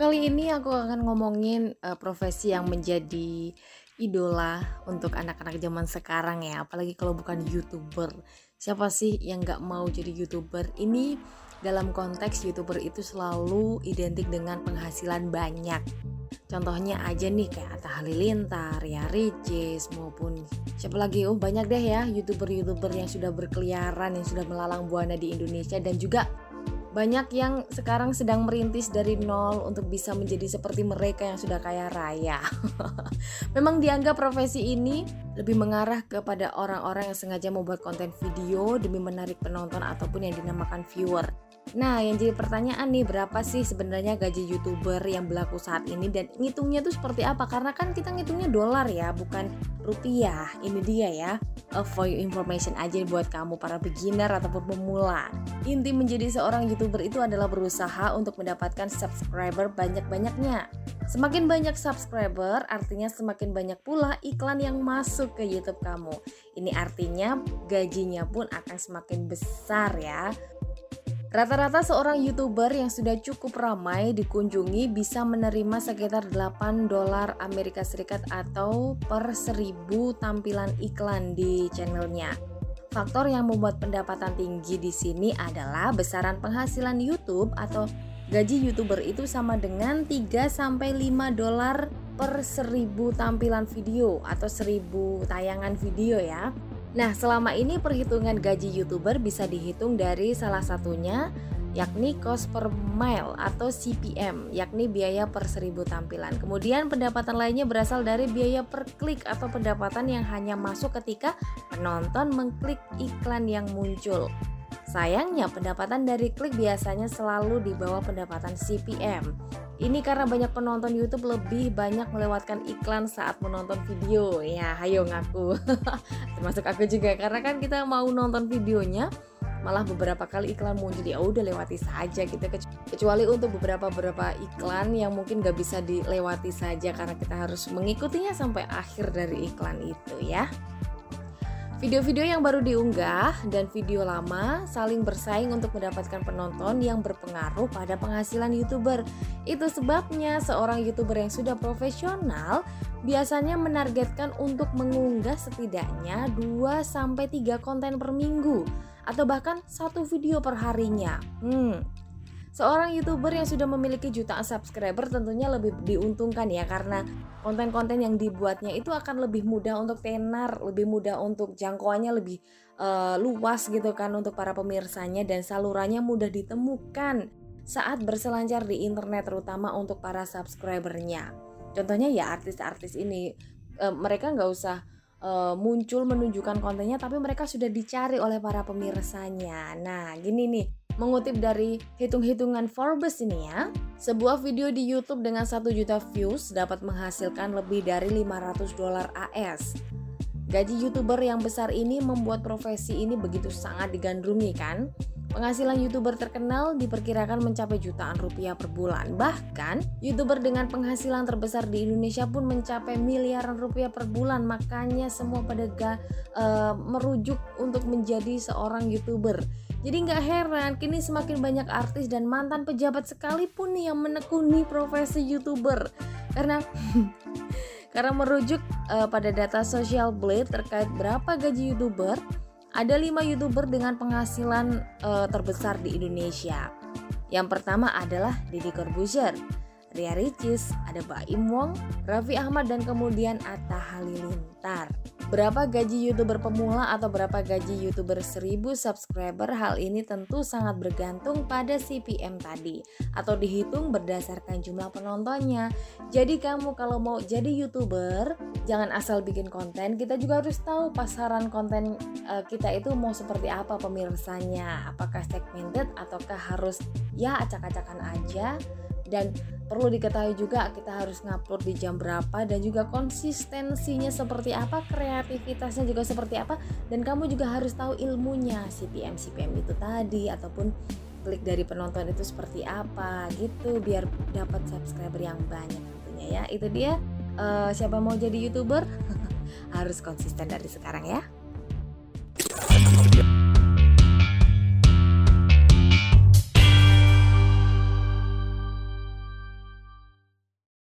kali ini aku akan ngomongin uh, profesi yang menjadi idola untuk anak-anak zaman sekarang ya, apalagi kalau bukan youtuber. Siapa sih yang nggak mau jadi youtuber? Ini dalam konteks youtuber itu selalu identik dengan penghasilan banyak. Contohnya aja nih kayak Atta Halilintar, ya Ricis maupun siapa lagi? Oh banyak deh ya youtuber-youtuber yang sudah berkeliaran, yang sudah melalang buana di Indonesia dan juga banyak yang sekarang sedang merintis dari nol untuk bisa menjadi seperti mereka yang sudah kaya raya. Memang dianggap profesi ini lebih mengarah kepada orang-orang yang sengaja membuat konten video demi menarik penonton ataupun yang dinamakan viewer. Nah, yang jadi pertanyaan nih, berapa sih sebenarnya gaji YouTuber yang berlaku saat ini dan ngitungnya tuh seperti apa? Karena kan kita ngitungnya dolar ya, bukan rupiah. Ini dia ya. Uh, for your information aja buat kamu para beginner ataupun pemula. Inti menjadi seorang YouTuber itu adalah berusaha untuk mendapatkan subscriber banyak-banyaknya. Semakin banyak subscriber, artinya semakin banyak pula iklan yang masuk ke YouTube kamu. Ini artinya gajinya pun akan semakin besar ya. Rata-rata seorang YouTuber yang sudah cukup ramai dikunjungi bisa menerima sekitar 8 dolar Amerika Serikat atau per 1000 tampilan iklan di channelnya. Faktor yang membuat pendapatan tinggi di sini adalah besaran penghasilan YouTube atau gaji YouTuber itu sama dengan 3 sampai 5 dolar per 1000 tampilan video atau 1000 tayangan video ya. Nah, selama ini perhitungan gaji YouTuber bisa dihitung dari salah satunya yakni cost per mile atau CPM, yakni biaya per seribu tampilan. Kemudian pendapatan lainnya berasal dari biaya per klik atau pendapatan yang hanya masuk ketika penonton mengklik iklan yang muncul. Sayangnya pendapatan dari klik biasanya selalu di bawah pendapatan CPM. Ini karena banyak penonton YouTube lebih banyak melewatkan iklan saat menonton video. Ya, hayo ngaku. Termasuk aku juga karena kan kita mau nonton videonya malah beberapa kali iklan muncul ya udah lewati saja gitu kecuali untuk beberapa beberapa iklan yang mungkin gak bisa dilewati saja karena kita harus mengikutinya sampai akhir dari iklan itu ya Video-video yang baru diunggah dan video lama saling bersaing untuk mendapatkan penonton yang berpengaruh pada penghasilan YouTuber. Itu sebabnya seorang YouTuber yang sudah profesional biasanya menargetkan untuk mengunggah setidaknya 2 sampai 3 konten per minggu atau bahkan satu video per harinya. Hmm, Seorang YouTuber yang sudah memiliki jutaan subscriber tentunya lebih diuntungkan ya karena konten-konten yang dibuatnya itu akan lebih mudah untuk tenar, lebih mudah untuk jangkauannya lebih uh, luas gitu kan untuk para pemirsanya dan salurannya mudah ditemukan saat berselancar di internet terutama untuk para subscribernya. Contohnya ya artis-artis ini uh, mereka nggak usah uh, muncul menunjukkan kontennya tapi mereka sudah dicari oleh para pemirsanya. Nah, gini nih Mengutip dari hitung-hitungan Forbes ini ya, sebuah video di YouTube dengan 1 juta views dapat menghasilkan lebih dari 500 dolar AS. Gaji YouTuber yang besar ini membuat profesi ini begitu sangat digandrungi kan? Penghasilan YouTuber terkenal diperkirakan mencapai jutaan rupiah per bulan. Bahkan, YouTuber dengan penghasilan terbesar di Indonesia pun mencapai miliaran rupiah per bulan. Makanya semua pada uh, merujuk untuk menjadi seorang YouTuber. Jadi nggak heran kini semakin banyak artis dan mantan pejabat sekalipun nih yang menekuni profesi YouTuber. Karena karena merujuk uh, pada data Social Blade terkait berapa gaji YouTuber, ada lima youtuber dengan penghasilan uh, terbesar di Indonesia. Yang pertama adalah Deddy Corbuzier, Ria Ricis, ada Baim Wong, Raffi Ahmad dan kemudian Atta Halilintar. Berapa gaji YouTuber pemula atau berapa gaji YouTuber 1000 subscriber hal ini tentu sangat bergantung pada CPM tadi atau dihitung berdasarkan jumlah penontonnya. Jadi kamu kalau mau jadi YouTuber jangan asal bikin konten, kita juga harus tahu pasaran konten uh, kita itu mau seperti apa pemirsanya, apakah segmented ataukah harus ya acak-acakan aja dan perlu diketahui juga kita harus ngupload di jam berapa dan juga konsistensinya seperti apa kreativitasnya juga seperti apa dan kamu juga harus tahu ilmunya CPM CPM itu tadi ataupun klik dari penonton itu seperti apa gitu biar dapat subscriber yang banyak tentunya ya. Itu dia uh, siapa mau jadi youtuber? Harus konsisten dari sekarang ya